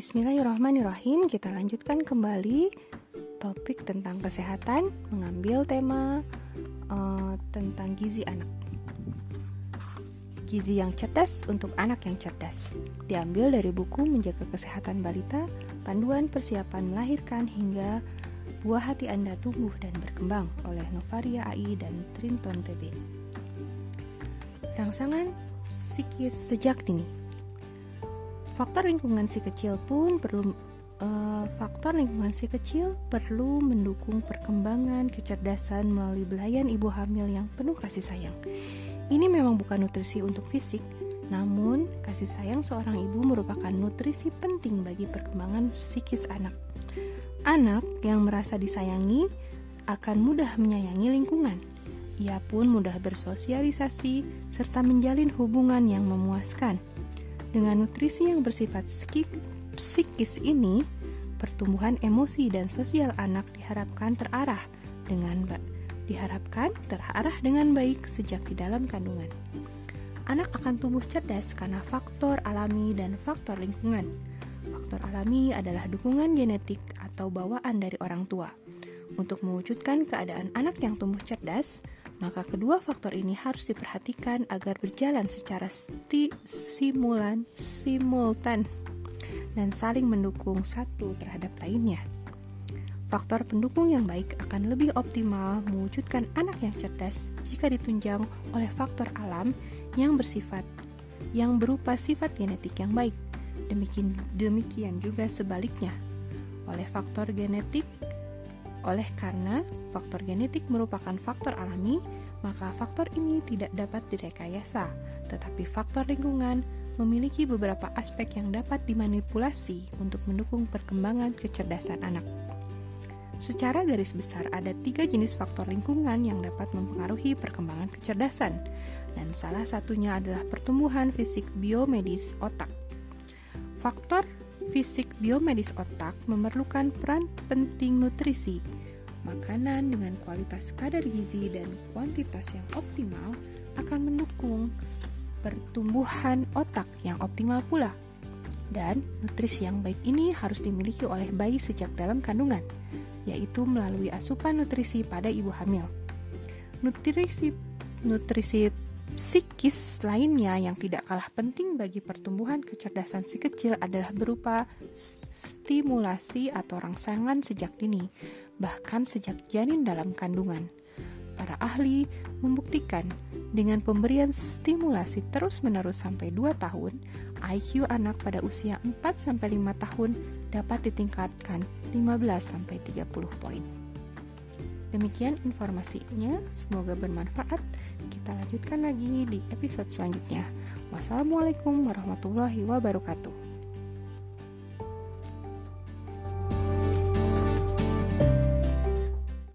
Bismillahirrahmanirrahim. Kita lanjutkan kembali topik tentang kesehatan, mengambil tema uh, tentang gizi anak. Gizi yang cerdas untuk anak yang cerdas. Diambil dari buku Menjaga Kesehatan Balita, Panduan Persiapan Melahirkan hingga Buah Hati Anda Tumbuh dan Berkembang oleh Novaria AI dan Trinton PB. Rangsangan psikis sejak dini Faktor lingkungan si kecil pun perlu uh, faktor lingkungan si kecil perlu mendukung perkembangan kecerdasan melalui belayan ibu hamil yang penuh kasih sayang. Ini memang bukan nutrisi untuk fisik, namun kasih sayang seorang ibu merupakan nutrisi penting bagi perkembangan psikis anak. Anak yang merasa disayangi akan mudah menyayangi lingkungan. Ia pun mudah bersosialisasi serta menjalin hubungan yang memuaskan. Dengan nutrisi yang bersifat psikis ini, pertumbuhan emosi dan sosial anak diharapkan terarah dengan diharapkan terarah dengan baik sejak di dalam kandungan. Anak akan tumbuh cerdas karena faktor alami dan faktor lingkungan. Faktor alami adalah dukungan genetik atau bawaan dari orang tua. Untuk mewujudkan keadaan anak yang tumbuh cerdas, maka kedua faktor ini harus diperhatikan agar berjalan secara sti simulan simultan dan saling mendukung satu terhadap lainnya. Faktor pendukung yang baik akan lebih optimal mewujudkan anak yang cerdas jika ditunjang oleh faktor alam yang bersifat yang berupa sifat genetik yang baik. Demikian demikian juga sebaliknya. Oleh faktor genetik oleh karena faktor genetik merupakan faktor alami, maka faktor ini tidak dapat direkayasa, tetapi faktor lingkungan memiliki beberapa aspek yang dapat dimanipulasi untuk mendukung perkembangan kecerdasan anak. Secara garis besar, ada tiga jenis faktor lingkungan yang dapat mempengaruhi perkembangan kecerdasan, dan salah satunya adalah pertumbuhan fisik biomedis otak. Faktor fisik biomedis otak memerlukan peran penting nutrisi. Makanan dengan kualitas kadar gizi dan kuantitas yang optimal akan mendukung pertumbuhan otak yang optimal pula. Dan nutrisi yang baik ini harus dimiliki oleh bayi sejak dalam kandungan, yaitu melalui asupan nutrisi pada ibu hamil. Nutrisi nutrisi Psikis lainnya yang tidak kalah penting bagi pertumbuhan kecerdasan si kecil adalah berupa stimulasi atau rangsangan sejak dini, bahkan sejak janin dalam kandungan. Para ahli membuktikan dengan pemberian stimulasi terus-menerus sampai 2 tahun, IQ anak pada usia 4-5 tahun dapat ditingkatkan 15-30 poin. Demikian informasinya, semoga bermanfaat. Kita lanjutkan lagi di episode selanjutnya. Wassalamualaikum warahmatullahi wabarakatuh.